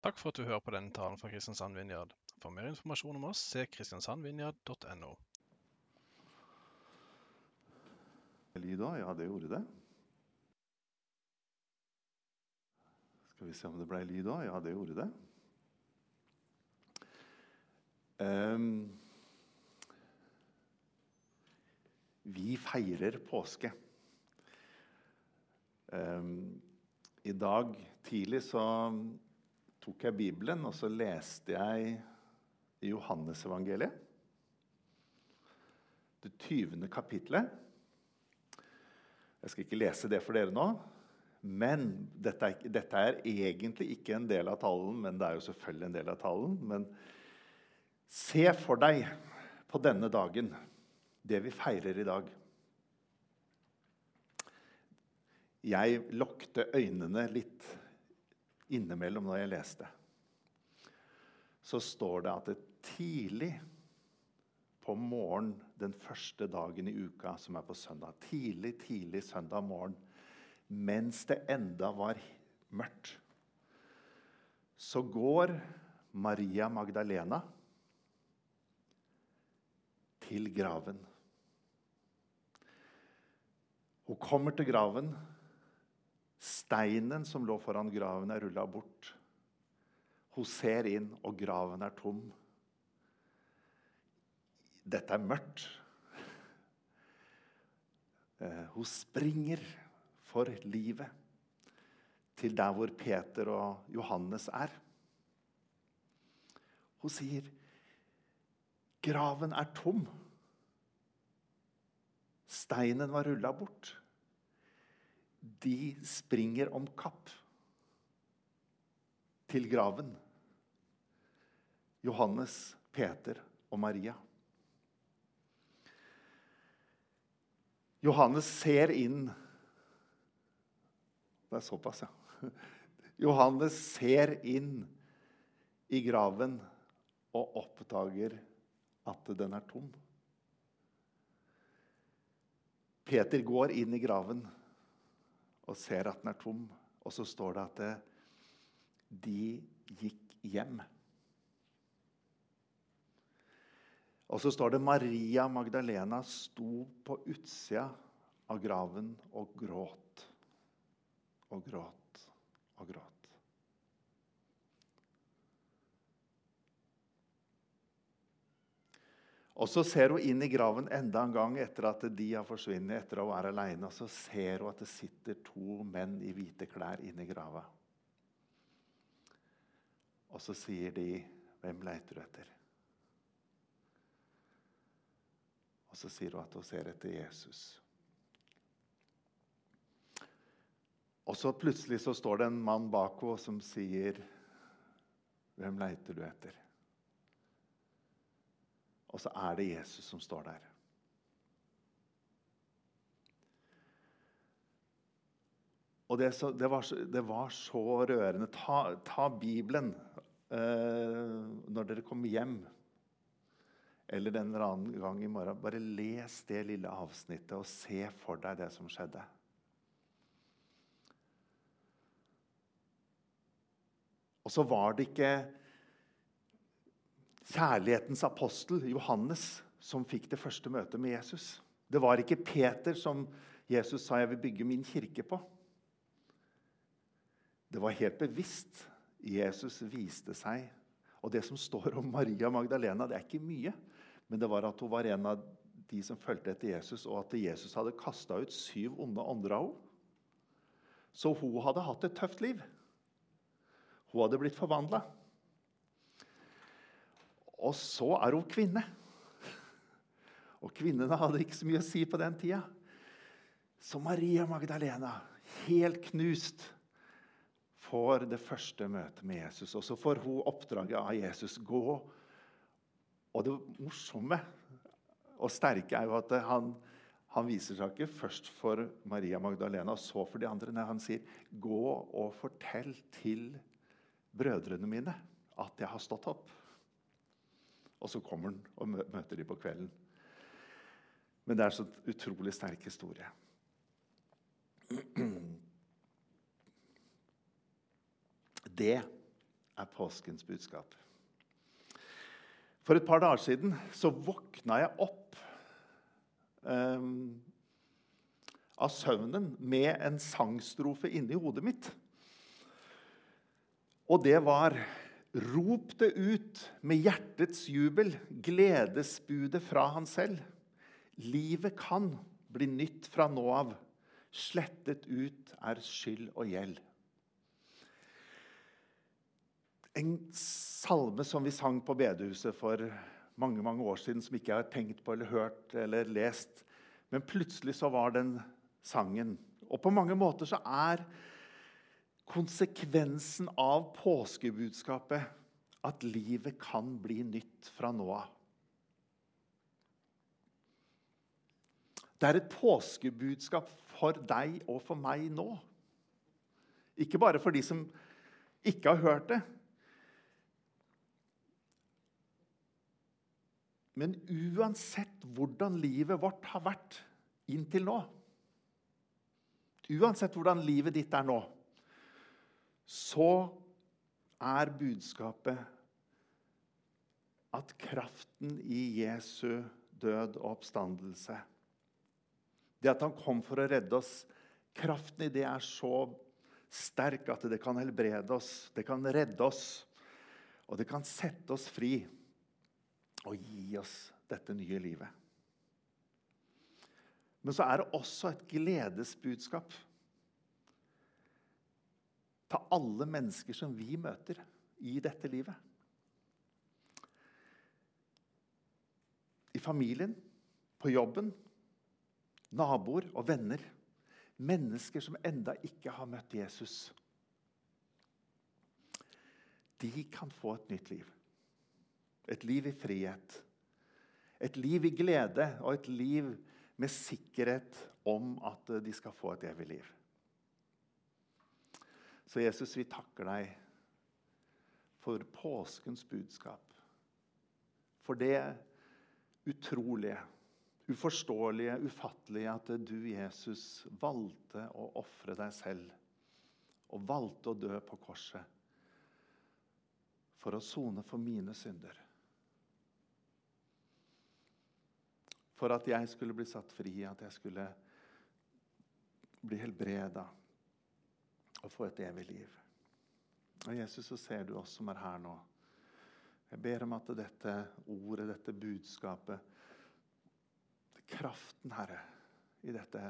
Takk for at du hører på denne talen fra Kristiansand Vinjard. For mer informasjon om oss, se kristiansandvinjard.no. Ja, det gjorde det. Skal vi se om det ble lyd òg? Ja, det gjorde det. Um, vi feirer påske. Um, I dag tidlig så tok jeg Bibelen, og så leste jeg Johannesevangeliet. Det 20. kapitlet. Jeg skal ikke lese det for dere nå. Men dette er, dette er, egentlig ikke en del av talen, men det er jo selvfølgelig en del av talen. Men se for deg på denne dagen, det vi feirer i dag. Jeg lukte øynene litt innimellom når jeg leste. Så står det at det tidlig på morgen den første dagen i uka, som er på søndag Tidlig, tidlig søndag morgen, mens det enda var mørkt, så går Maria Magdalena til graven. Hun kommer til graven. Steinen som lå foran graven, er rulla bort. Hun ser inn, og graven er tom. Dette er mørkt. Eh, hun springer for livet til der hvor Peter og Johannes er. Hun sier, 'Graven er tom.' Steinen var rulla bort de springer om kapp til graven. Johannes, Peter og Maria. Johannes ser inn Det er såpass, ja. Johannes ser inn i graven og oppdager at den er tom. Peter går inn i graven og ser at den er tom. Og så står det at det, de gikk hjem. Og så står det Maria Magdalena sto på utsida av graven og gråt og gråt og gråt. Og så ser hun inn i graven enda en gang etter at de har forsvunnet. etter å være alene, og Så ser hun at det sitter to menn i hvite klær inni grava. Og så sier de, 'Hvem leiter du etter?' Og så sier hun at hun ser etter Jesus. Og så plutselig så står det en mann bak henne som sier, 'Hvem leiter du etter?' Og så er det Jesus som står der. Og det, så, det, var, det var, så rørende. Ta, ta Bibelen eh, når dere kommer hjem. Eller en eller annen gang i morgen. Bare les det lille avsnittet og se for deg det som skjedde. Og så var det ikke kjærlighetens apostel Johannes som fikk det første møtet med Jesus. Det var ikke Peter som Jesus sa 'jeg vil bygge min kirke' på. Det var helt bevisst. Jesus viste seg. Og det som står om Maria Magdalena, det er ikke mye. Men det var at hun var en av de som fulgte etter Jesus, og at Jesus hadde kasta ut syv onde ånder av henne. Så hun hadde hatt et tøft liv. Hun hadde blitt forvandla. Og så er hun kvinne. Og kvinnene hadde ikke så mye å si på den tida. Så Maria Magdalena, helt knust, får det første møtet med Jesus. Og så får hun oppdraget av Jesus gå. Og det morsomme og sterke er jo at han, han viser seg ikke først for Maria Magdalena og så for de andre. Nei, han sier, 'Gå og fortell til brødrene mine at jeg har stått opp.' Og så kommer han og møter de på kvelden. Men det er så utrolig sterk historie. Det er påskens budskap. For et par dager siden så våkna jeg opp um, av søvnen med en sangstrofe inni hodet mitt. Og det var Rop det ut med hjertets jubel, gledesbudet fra han selv. Livet kan bli nytt fra nå av. Slettet ut er skyld og gjeld. En salme som vi sang på bedehuset for mange mange år siden, som ikke jeg har tenkt på eller hørt eller lest. Men plutselig så var den sangen. Og på mange måter så er konsekvensen av påskebudskapet at livet kan bli nytt fra nå av. Det er et påskebudskap for deg og for meg nå. Ikke bare for de som ikke har hørt det. Men uansett hvordan livet vårt har vært inntil nå Uansett hvordan livet ditt er nå, så er budskapet at kraften i Jesu død og oppstandelse Det at han kom for å redde oss, kraften i det er så sterk at det kan helbrede oss, det kan redde oss, og det kan sette oss fri og gi oss dette nye livet. Men så er det også et gledesbudskap til alle mennesker som vi møter i dette livet. I familien, på jobben, naboer og venner. Mennesker som enda ikke har møtt Jesus. De kan få et nytt liv. Et liv i frihet. Et liv i glede og et liv med sikkerhet om at de skal få et evig liv. Så Jesus, vi takker deg for påskens budskap. For det utrolige, uforståelige, ufattelige at du, Jesus, valgte å ofre deg selv og valgte å dø på korset for å sone for mine synder. For at jeg skulle bli satt fri, at jeg skulle bli helbreda og få et evig liv. Og Jesus, så ser du oss som er her nå. Jeg ber om at dette ordet, dette budskapet, kraften, Herre, i dette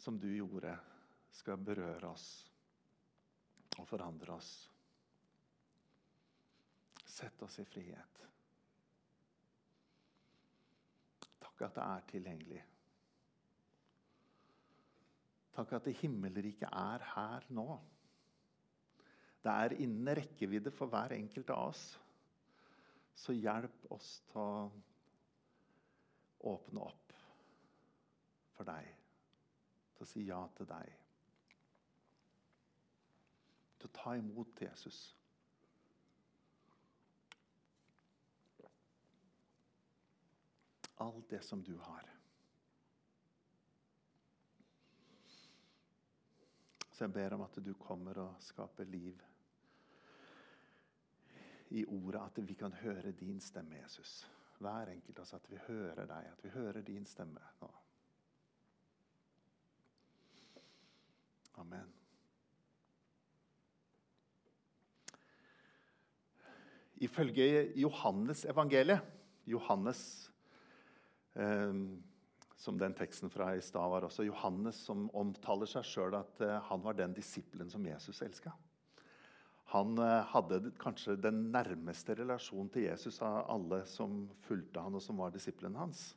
som du gjorde, skal berøre oss og forandre oss. Sett oss i frihet. Takk at det er tilgjengelig. Takk at det himmelriket er her nå. Det er innen rekkevidde for hver enkelt av oss. Så hjelp oss til å åpne opp for deg. Til å si ja til deg. Til å ta imot Jesus. Alt det som du har. Så jeg ber om at du kommer og skaper liv i ordet, at vi kan høre din stemme, Jesus. Hver enkelt av oss, at vi hører deg, at vi hører din stemme nå. Amen. Ifølge Johannes evangeliet Johannes eh, som den teksten fra i stad var også Johannes som omtaler seg sjøl at uh, han var den disippelen som Jesus elska. Han uh, hadde kanskje den nærmeste relasjonen til Jesus av alle som fulgte han og som var disippelen hans.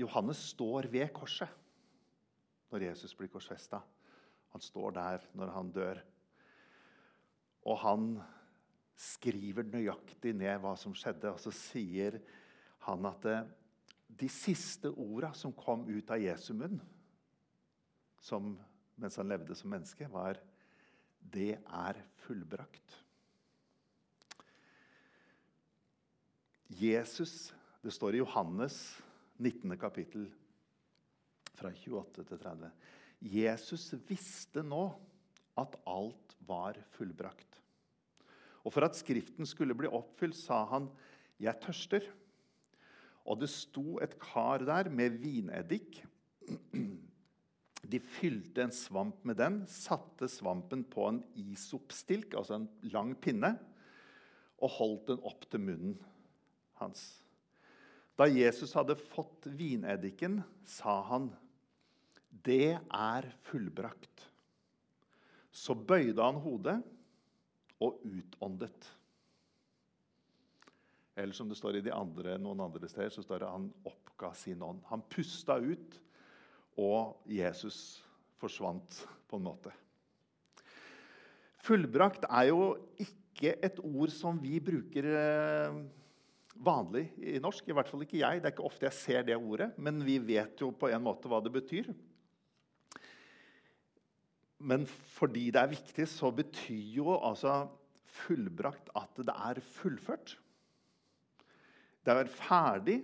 Johannes står ved korset når Jesus blir korsfesta. Han står der når han dør. Og han skriver nøyaktig ned hva som skjedde, og så sier han at uh, de siste orda som kom ut av Jesu munn som, mens han levde som menneske, var 'Det er fullbrakt'. Jesus, det står i Johannes 19. kapittel, fra 28 til 30. Jesus visste nå at alt var fullbrakt. Og for at Skriften skulle bli oppfylt, sa han, 'Jeg tørster'. Og det sto et kar der med vineddik. De fylte en svamp med den, satte svampen på en isopstilk, altså en lang pinne, og holdt den opp til munnen hans. Da Jesus hadde fått vineddiken, sa han, 'Det er fullbrakt.' Så bøyde han hodet og utåndet. Eller som det står i de andre, noen andre steder, så står det han oppga sin ånd. Han pusta ut, og Jesus forsvant på en måte. Fullbrakt er jo ikke et ord som vi bruker eh, vanlig i norsk. I hvert fall ikke jeg. Det er ikke ofte jeg ser det ordet, men vi vet jo på en måte hva det betyr. Men fordi det er viktig, så betyr jo altså fullbrakt at det er fullført. Det er ferdig,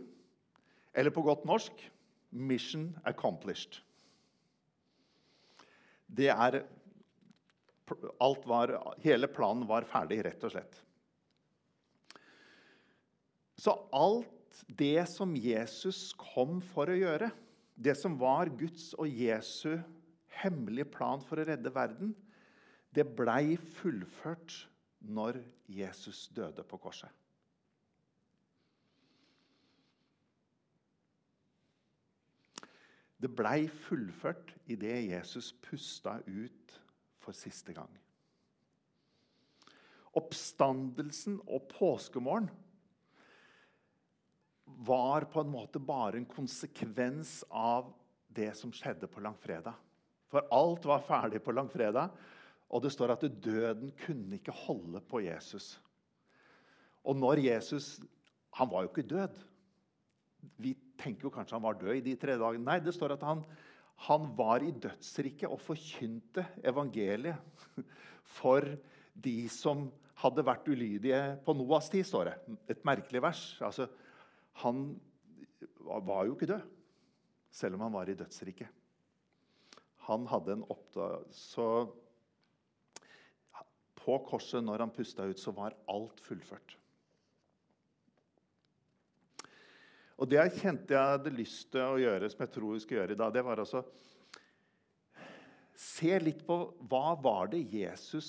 eller på godt norsk mission accomplished. Det er alt var, Hele planen var ferdig, rett og slett. Så alt det som Jesus kom for å gjøre, det som var Guds og Jesu hemmelige plan for å redde verden, det blei fullført når Jesus døde på korset. Det blei fullført idet Jesus pusta ut for siste gang. Oppstandelsen og påskemorgen var på en måte bare en konsekvens av det som skjedde på langfredag. For alt var ferdig på langfredag, og det står at døden kunne ikke holde på Jesus. Og når Jesus Han var jo ikke død. Vi tenker jo kanskje han var død i de tre dagene. Nei, det står at han, han var i dødsriket og forkynte evangeliet for de som hadde vært ulydige på Noas tid, står det. Et merkelig vers. Altså, han var jo ikke død, selv om han var i dødsriket. Han hadde en oppdag... Så på korset, når han pusta ut, så var alt fullført. Og det jeg kjente jeg hadde lyst til å gjøre, som jeg tror vi skal gjøre i dag, det var altså Se litt på hva var det Jesus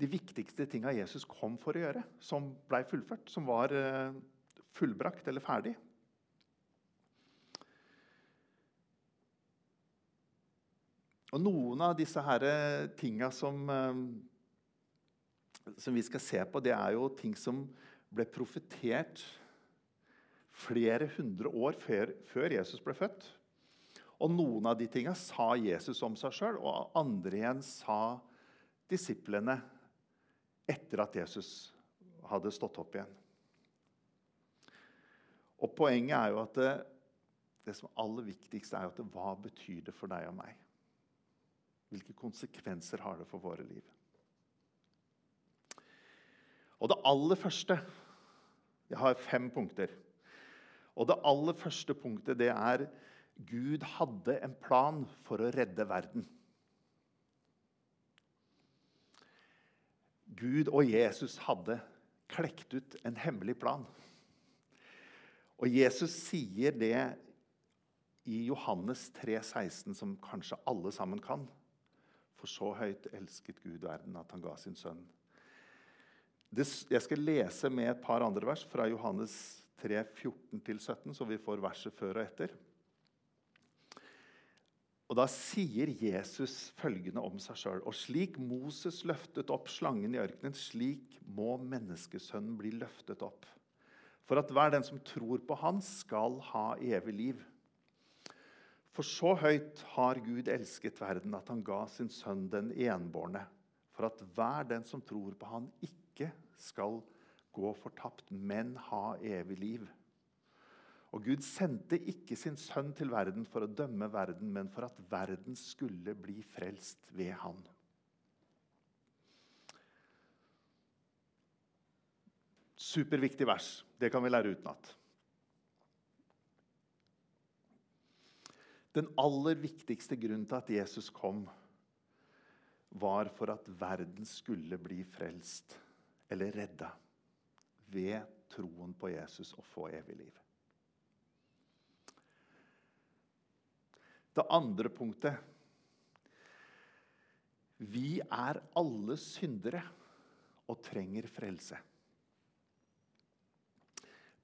De viktigste tinga Jesus kom for å gjøre, som blei fullført, som var eh, fullbrakt eller ferdig. Og noen av disse her tinga som, eh, som vi skal se på, det er jo ting som ble profetert flere hundre år før, før Jesus ble født. Og noen av de tinga sa Jesus om seg sjøl, og andre igjen sa disiplene etter at Jesus hadde stått opp igjen. Og Poenget er jo at det, det som er aller viktigste er jo at det, hva betyr det for deg og meg? Hvilke konsekvenser har det for våre liv? Og det aller første Jeg har fem punkter. Og det aller første punktet det er Gud hadde en plan for å redde verden. Gud og Jesus hadde klekt ut en hemmelig plan. Og Jesus sier det i Johannes 3, 16, som kanskje alle sammen kan. For så høyt elsket Gud verden at han ga sin sønn. jeg skal lese med et par andre vers fra Johannes 3, 14-17, så vi får verset før og etter. Og Da sier Jesus følgende om seg sjøl.: Og slik Moses løftet opp slangen i ørkenen, slik må menneskesønnen bli løftet opp. For at hver den som tror på Han, skal ha evig liv. For så høyt har Gud elsket verden, at han ga sin sønn den enbårne, for at hver den som tror på Han, ikke skal gå fortapt, men ha evig liv. Og Gud sendte ikke sin sønn til verden for å dømme verden, men for at verden skulle bli frelst ved han. Superviktig vers. Det kan vi lære utenat. Den aller viktigste grunnen til at Jesus kom, var for at verden skulle bli frelst eller redda ved troen på Jesus og få evig liv. Det andre punktet Vi er alle syndere og trenger frelse.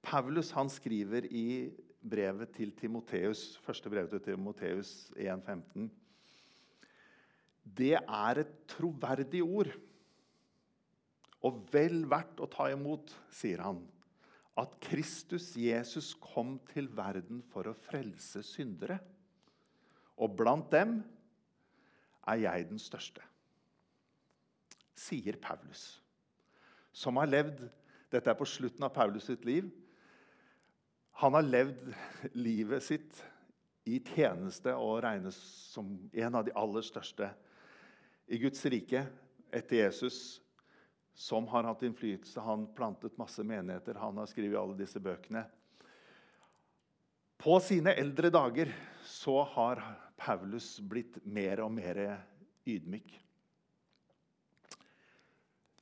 Paulus han skriver i brevet til Timoteus, første brevet til Timoteus 1,15 Det er et troverdig ord og vel verdt å ta imot, sier han, at Kristus Jesus kom til verden for å frelse syndere. Og blant dem er jeg den største, sier Paulus, som har levd Dette er på slutten av Paulus sitt liv. Han har levd livet sitt i tjeneste og regnes som en av de aller største i Guds rike etter Jesus, som har hatt innflytelse. Han plantet masse menigheter, han har skrevet alle disse bøkene. På sine eldre dager så har Paulus blitt mer og mer ydmyk.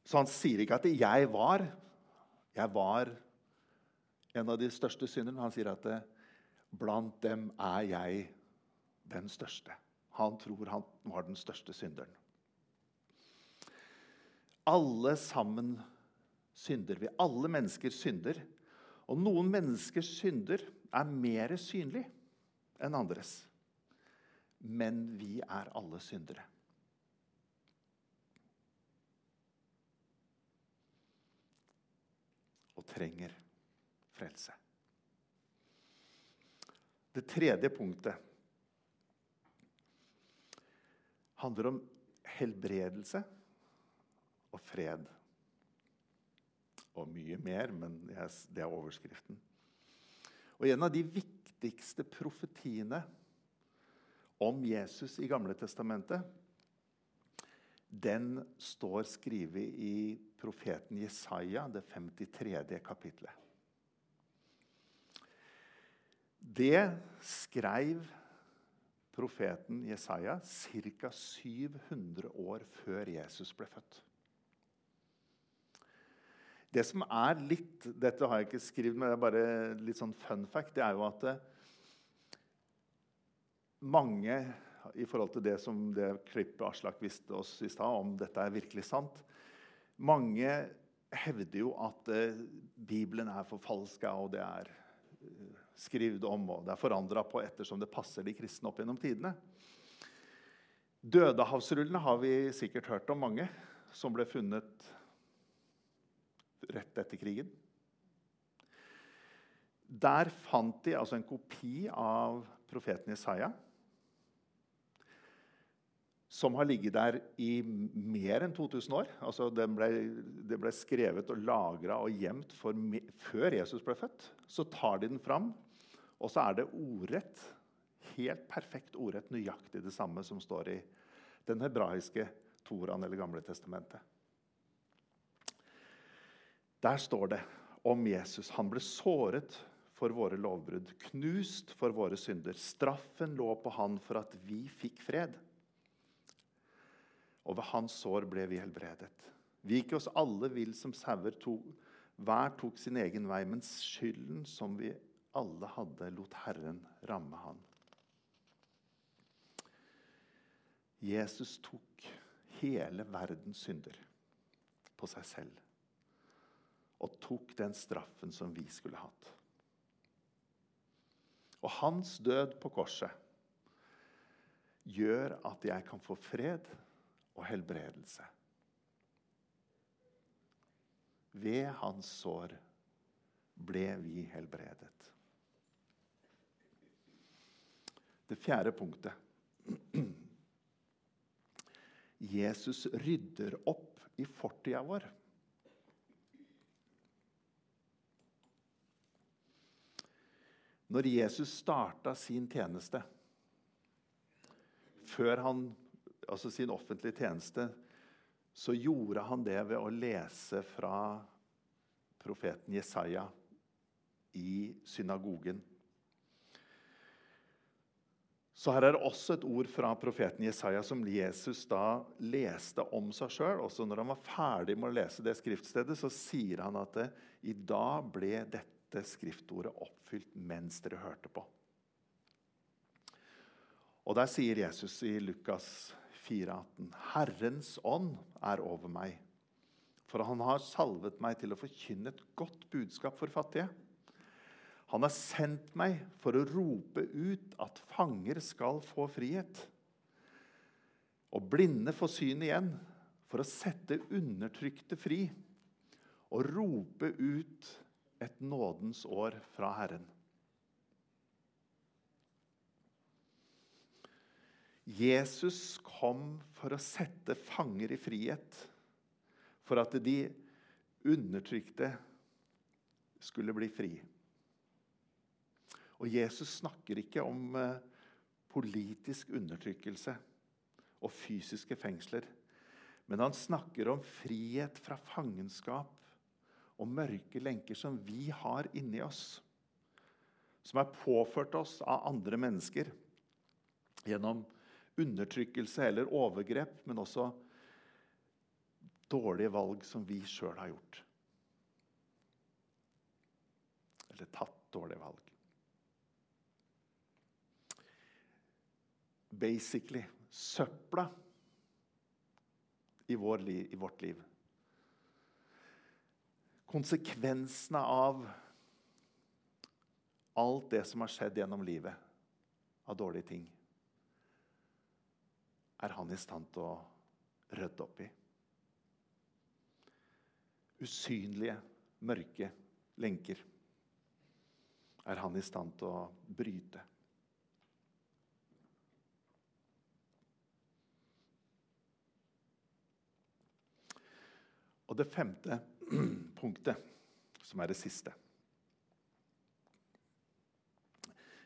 Så han sier ikke at 'jeg var'. Jeg var en av de største synderne. Han sier at blant dem er jeg den største. Han tror han var den største synderen. Alle sammen synder vi. Alle mennesker synder. Og noen menneskers synder er mer synlig enn andres. Men vi er alle syndere. Og trenger frelse. Det tredje punktet handler om helbredelse og fred. Og mye mer, men det er overskriften. Og En av de viktigste profetiene om Jesus i Gamle Testamentet, den står skrevet i profeten Jesaja, det 53. kapitlet. Det skrev profeten Jesaja ca. 700 år før Jesus ble født. Det som er litt Dette har jeg ikke skrevet, men det er bare litt sånn fun fact. Det er jo at eh, mange, i forhold til det som det klippet Aslak viste oss i stad, om dette er virkelig sant Mange hevder jo at eh, Bibelen er forfalska, og det er eh, skrevet om, og det er forandra på ettersom det passer de kristne opp gjennom tidene. Dødehavsrullene har vi sikkert hørt om mange, som ble funnet rett etter krigen. Der fant de altså en kopi av profeten Isaiah som har ligget der i mer enn 2000 år. Altså, ble, det ble skrevet og lagra og gjemt før Jesus ble født. Så tar de den fram, og så er det ordrett. Helt perfekt ordrett, nøyaktig det samme som står i den hebraiske Toraen eller Gamle testamentet. Der står det om Jesus. Han ble såret for våre lovbrudd, knust for våre synder. Straffen lå på han for at vi fikk fred og ved hans sår ble vi helbredet. Vi gikk oss alle vill som sauer. Hver tok sin egen vei, men skylden som vi alle hadde, lot Herren ramme han. Jesus tok hele verdens synder på seg selv og tok den straffen som vi skulle hatt. Og hans død på korset gjør at jeg kan få fred og helbredelse. Ved hans sår ble vi helbredet. Det fjerde punktet. Jesus rydder opp i fortida vår. Når Jesus starta sin tjeneste, før han altså sin offentlige tjeneste, så gjorde han det ved å lese fra profeten Jesaja i synagogen. Så her er det også et ord fra profeten Jesaja som Jesus da leste om seg sjøl. Også når han var ferdig med å lese det skriftstedet, så sier han at i dag ble dette skriftordet oppfylt mens dere hørte på. Og der sier Jesus i Lukas 4,18.: Herrens ånd er over meg, for han har salvet meg til å forkynne et godt budskap for fattige. Han har sendt meg for å rope ut at fanger skal få frihet. Og blinde få syn igjen, for å sette undertrykte fri. Og rope ut et nådens år fra Herren. Jesus kom for å sette fanger i frihet, for at de undertrykte skulle bli fri. Og Jesus snakker ikke om eh, politisk undertrykkelse og fysiske fengsler. Men han snakker om frihet fra fangenskap og mørke lenker som vi har inni oss. Som er påført oss av andre mennesker gjennom undertrykkelse eller overgrep, men også dårlige valg som vi sjøl har gjort. Eller tatt dårlige valg. basically søpla i, i vårt liv. Konsekvensene av alt det som har skjedd gjennom livet av dårlige ting, er han i stand til å rydde opp i. Usynlige, mørke lenker er han i stand til å bryte. Og det femte punktet, som er det siste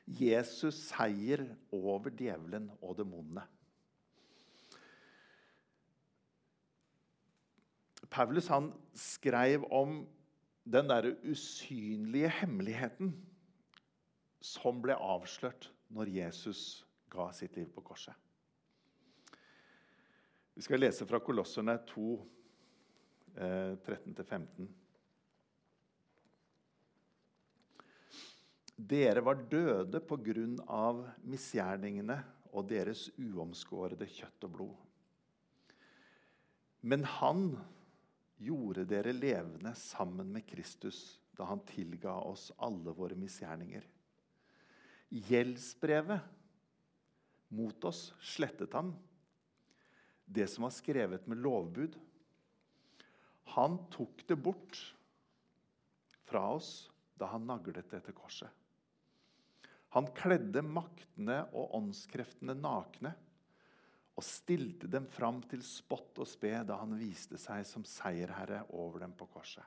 Jesus seier over djevelen og demonene. Paulus han skrev om den derre usynlige hemmeligheten som ble avslørt når Jesus ga sitt liv på korset. Vi skal lese fra Kolosserne 2, 13-15. Eh, Dere var døde på grunn av misgjerningene og deres uomskårede kjøtt og blod. Men han gjorde dere levende sammen med Kristus da han tilga oss alle våre misgjerninger. Gjeldsbrevet mot oss slettet han, det som var skrevet med lovbud han tok det bort fra oss da han naglet det til korset. Han kledde maktene og åndskreftene nakne og stilte dem fram til spott og spe da han viste seg som seierherre over dem på korset.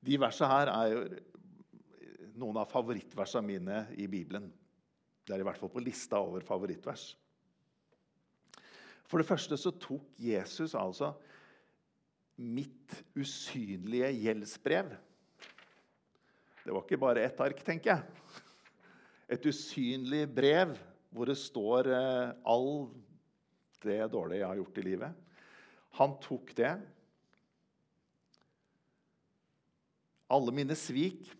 De versene her er jo noen av favorittversene mine i Bibelen. Det er i hvert fall på lista over favorittvers. For det første så tok Jesus altså mitt usynlige gjeldsbrev. Det var ikke bare ett ark, tenker jeg. Et usynlig brev hvor det står eh, all det dårlige jeg har gjort i livet. Han tok det. Alle mine svik,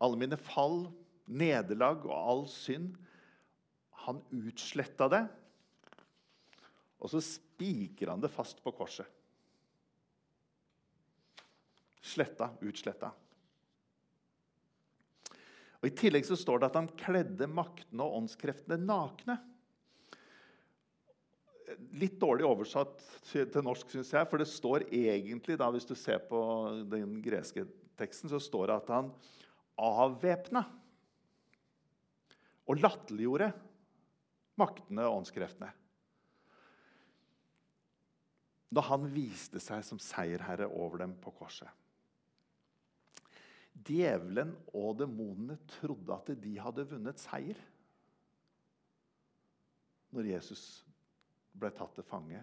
alle mine fall, nederlag og all synd. Han utsletta det og så spiker han det fast på korset. Sletta, utsletta. Og I tillegg så står det at han kledde maktene og åndskreftene nakne. Litt dårlig oversatt til norsk, syns jeg. For det står egentlig, da, hvis du ser på den greske teksten, så står det at han avvæpna og latterliggjorde maktene og åndskreftene da han viste seg som seierherre over dem på korset. Djevelen og demonene trodde at de hadde vunnet seier når Jesus ble tatt til fange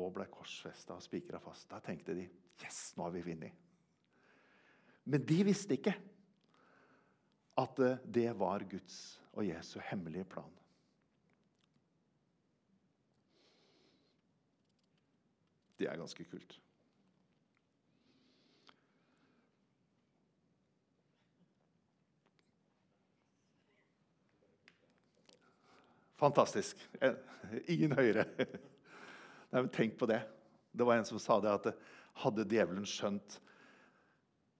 og ble korsfesta og spikra fast. Da tenkte de yes, nå har vi vunnet. Men de visste ikke at eh, det var Guds og Jesu hemmelige plan. Det er ganske kult. Fantastisk. Ingen høyere. Nei, men tenk på det. Det var en som sa det at hadde djevelen skjønt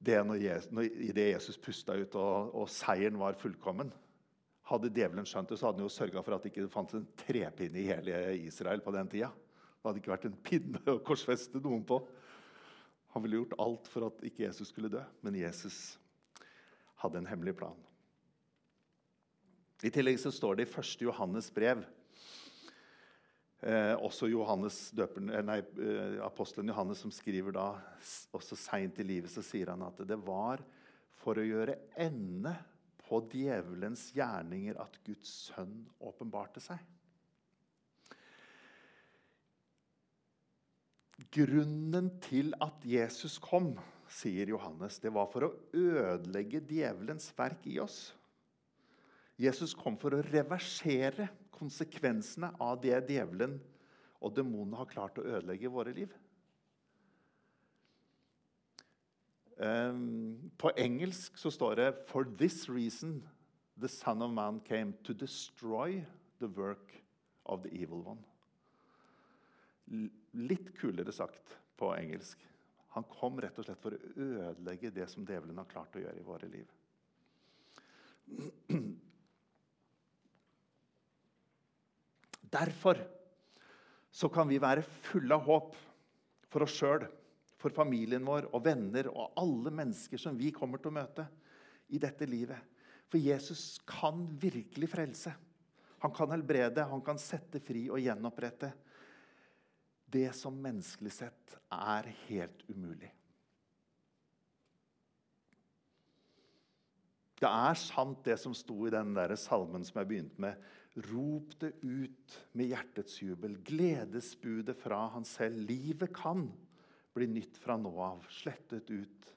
det når Jesus, når, det Jesus pusta ut og, og, seieren var fullkommen Hadde djevelen skjønt det, så hadde han jo sørga for at det ikke fantes en trepinne i hele Israel på den tida. Det hadde ikke vært en pinne å korsfeste noen på. Han ville gjort alt for at ikke Jesus skulle dø, men Jesus hadde en hemmelig plan. I tillegg så står det i 1. Johannes brev eh, Også Johannes døperen, eh, nei, eh, apostelen Johannes som skriver da også seint i livet, så sier han at det var for å gjøre ende på djevelens gjerninger at Guds sønn åpenbarte seg. Grunnen til at Jesus kom, sier Johannes, det var for å ødelegge djevelens verk i oss. Jesus kom for å reversere konsekvensene av det djevelen og demonene har klart å ødelegge i våre liv. Um, på engelsk så står det For this reason the Son of Man came to destroy the work of the evil one. Litt kulere sagt på engelsk. Han kom rett og slett for å ødelegge det som djevelen har klart å gjøre i våre liv. Derfor så kan vi være fulle av håp for oss sjøl, for familien vår og venner og alle mennesker som vi kommer til å møte i dette livet. For Jesus kan virkelig frelse. Han kan helbrede, han kan sette fri og gjenopprette det som menneskelig sett er helt umulig. Det er sant, det som sto i den der salmen som jeg begynte med. Rop det ut med hjertets jubel. Gledesbudet fra han selv. Livet kan bli nytt fra nå av. Slettet ut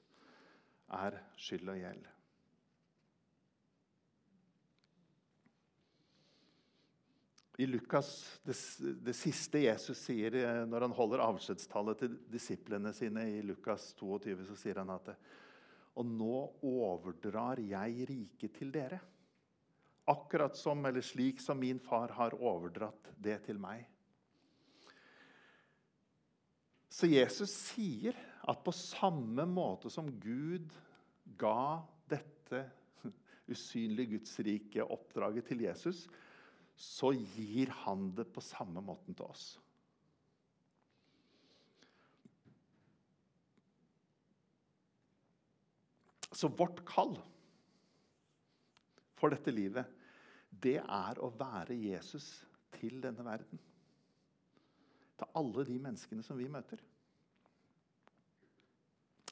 er skyld og gjeld. I Lukas, det, det, siste Jesus sier eh, når han holder avskjedstallet til disiplene sine, i Lukas 22, så sier han at Og nå overdrar jeg riket til dere. Akkurat som eller slik som min far har overdratt det til meg. Så Jesus sier at på samme måte som Gud ga dette usynlige Guds rike oppdraget til Jesus, så gir han det på samme måten til oss. Så vårt kall for dette livet, det er å være Jesus til denne verden. Til alle de menneskene som vi møter.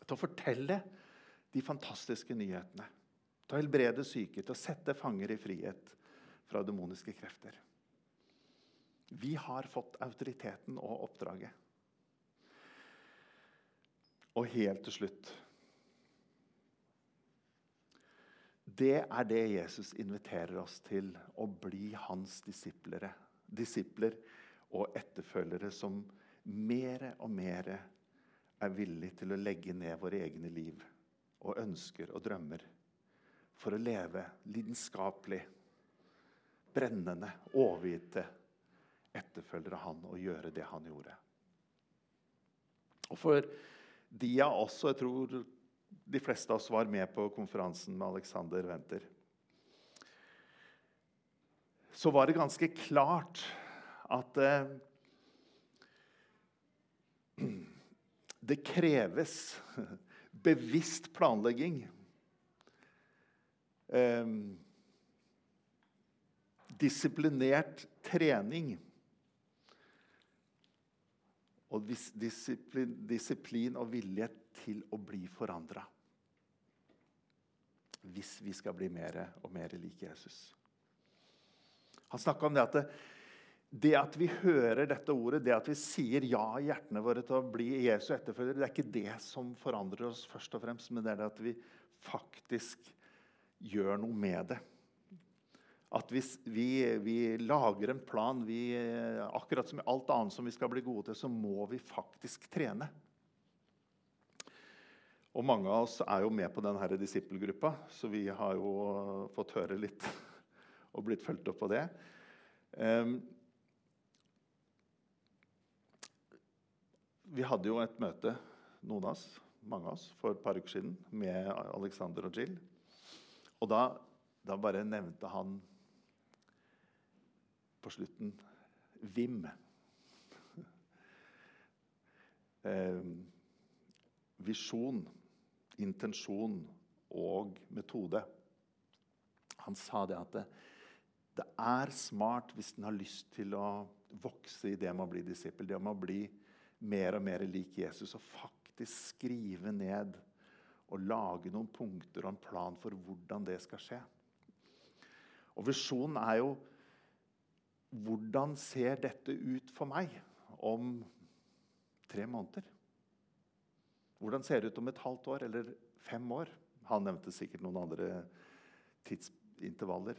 Til å fortelle de fantastiske nyhetene. Til å helbrede syke, til å sette fanger i frihet fra demoniske krefter. Vi har fått autoriteten og oppdraget. Og helt til slutt Det er det Jesus inviterer oss til, å bli hans disiplere. disipler og etterfølgere som mer og mer er villige til å legge ned våre egne liv og ønsker og drømmer for å leve lidenskapelig brennende, overgitte etterfølgere han og gjøre det han gjorde. Og For de av oss, og jeg tror de fleste av oss var med på konferansen med Alexander Wenter, så var det ganske klart at eh, det kreves bevisst planlegging. Eh, disiplinert trening. Og disiplin, disiplin og vilje til å bli forandra. Hvis vi skal bli mer og mer like Jesus. Han snakka om det at det, det at vi hører dette ordet, det at vi sier ja i hjertene våre til å bli Jesu etterfølgere, det er ikke det som forandrer oss først og fremst, men det er det at vi faktisk gjør noe med det. At hvis vi, vi lager en plan vi, Akkurat som alt annet som vi skal bli gode til, så må vi faktisk trene. Og mange av oss er jo med på denne disippelgruppa, så vi har jo fått høre litt og blitt fulgt opp på det. Um, vi hadde jo et møte, noen av oss, mange av oss, for et par uker siden med Alexander og Jill. Og da, da bare nevnte han på slutten VIM. Eh, visjon, intensjon og metode. Han sa det at det, det er smart hvis en har lyst til å vokse i det med å bli disippel, det med å bli mer og mer lik Jesus, og faktisk skrive ned og lage noen punkter og en plan for hvordan det skal skje. Og Visjonen er jo hvordan ser dette ut for meg om tre måneder? Hvordan ser det ut om et halvt år eller fem år? Han nevnte sikkert noen andre tidsintervaller.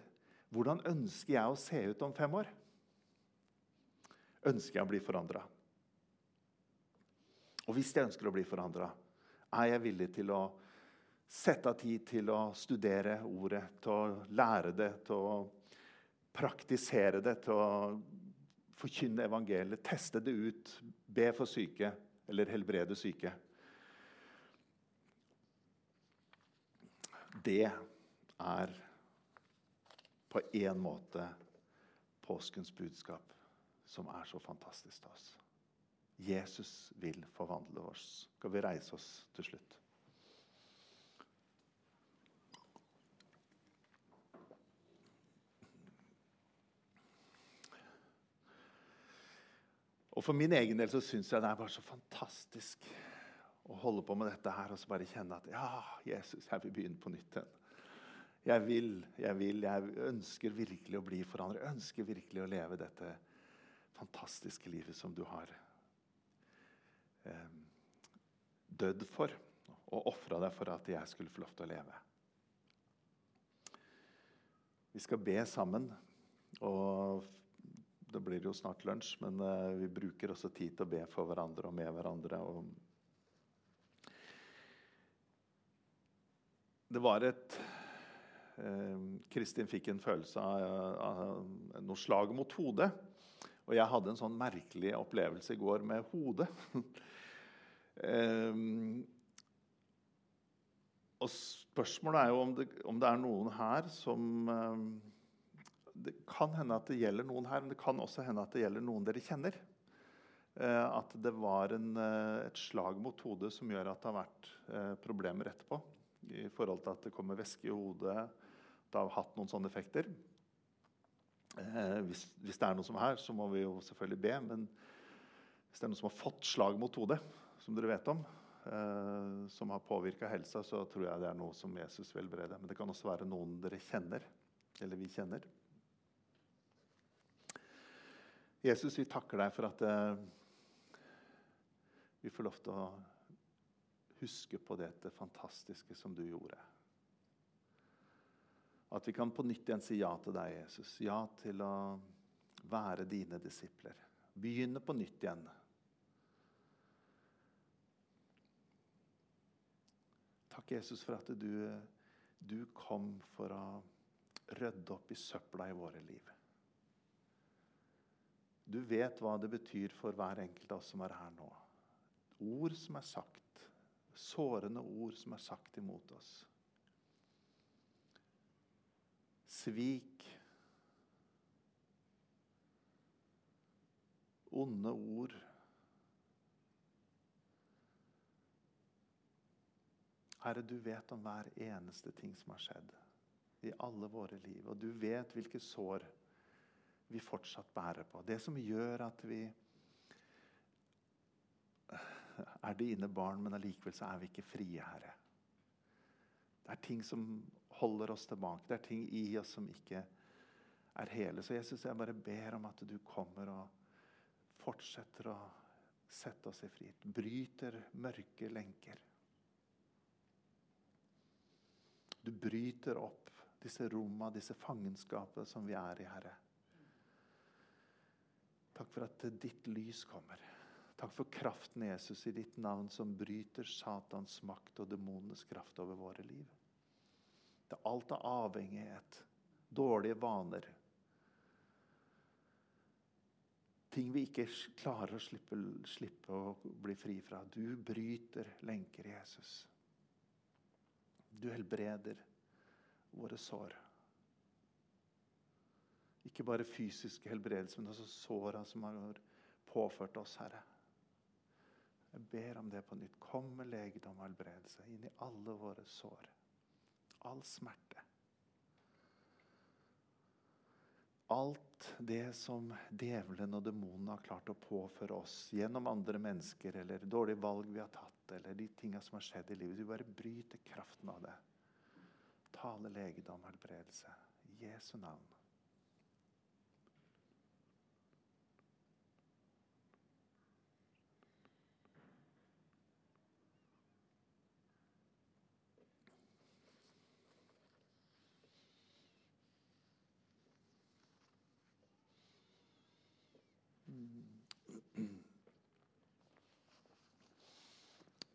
Hvordan ønsker jeg å se ut om fem år? Ønsker jeg å bli forandra? Og hvis jeg ønsker å bli forandra, er jeg villig til å sette av tid til å studere ordet, til å lære det, til å praktisere det, til å forkynne evangeliet, teste det ut, be for syke eller helbrede syke. Det er på én måte påskens budskap, som er så fantastisk til oss. Jesus vil forvandle oss. Skal vi reise oss til slutt? Og For min egen del så syns jeg det er bare så fantastisk å holde på med dette her og så bare kjenne at ja, Jesus, jeg vil begynne på nytt igjen. Jeg vil, jeg vil, jeg ønsker virkelig å bli forandret. Jeg ønsker virkelig å leve dette fantastiske livet som du har eh, dødd for og ofra deg for at jeg skulle få lov til å leve. Vi skal be sammen. og det blir jo snart lunsj, men uh, vi bruker også tid til å be for hverandre og med hverandre. Og det var et uh, Kristin fikk en følelse av, av noe slag mot hodet. Og jeg hadde en sånn merkelig opplevelse i går med hodet. um, og spørsmålet er jo om det, om det, er noen her som um, det kan hende at det gjelder noen her, men det kan også hende at det gjelder noen dere kjenner. Eh, at det var en, eh, et slag mot hodet som gjør at det har vært eh, problemer etterpå. I forhold til at det kommer væske i hodet. Det har hatt noen sånne effekter. Hvis, hvis, det er noen som er her, så må vi jo selvfølgelig be. Men hvis det er noen som har fått slag mot hodet, som dere vet om, som har påvirka helsa, så tror jeg det er noe som Jesus vil berede. Men det kan også være noen dere kjenner, eller vi kjenner. Jesus, vi takker deg for at eh, vi får lov til å huske på dette fantastiske som du gjorde. At vi kan på nytt igjen si ja til deg, Jesus. Ja til å være dine disipler. Begynne på nytt igjen. Takk, Jesus, for at du, du kom for å rydde opp i søpla i våre liv. Du vet hva det betyr for hver enkelt av oss som er her nå. Ord som er sagt. Sårende ord som er sagt imot oss. Svik. Onde ord. Herre, du vet om hver eneste ting som har skjedd i alle våre liv. Og du vet hvilke sår vi fortsatt bærer på. Det som gjør at vi er dine barn, men allikevel så er vi ikke frie, Herre. Det er ting som holder oss tilbake. Det er ting i oss som ikke er hele. Så Jesus, jeg bare ber om at du kommer og fortsetter å sette oss i frihet. Bryter mørke lenker. Du bryter opp disse romma, disse fangenskapene som vi er i, Herre. Takk for at ditt lys kommer. Takk for kraften Jesus i ditt navn som bryter Satans makt og demonenes kraft over våre liv. Det er alt av avhengighet, dårlige vaner. Ting vi ikke klarer å slippe, slippe å bli fri fra. Du bryter lenker, Jesus. Du helbreder våre sår. Ikke bare fysiske helbredelse, men også såra som har påført oss, Herre. Jeg ber om det på nytt. Kom med legedom og helbredelse inn i alle våre sår. All smerte. Alt det som djevelen og demonene har klart å påføre oss gjennom andre mennesker, eller dårlige valg vi har tatt, eller de tinga som har skjedd i livet. Du bare bryter kraften av det. Tale legedom og helbredelse. I Jesu navn.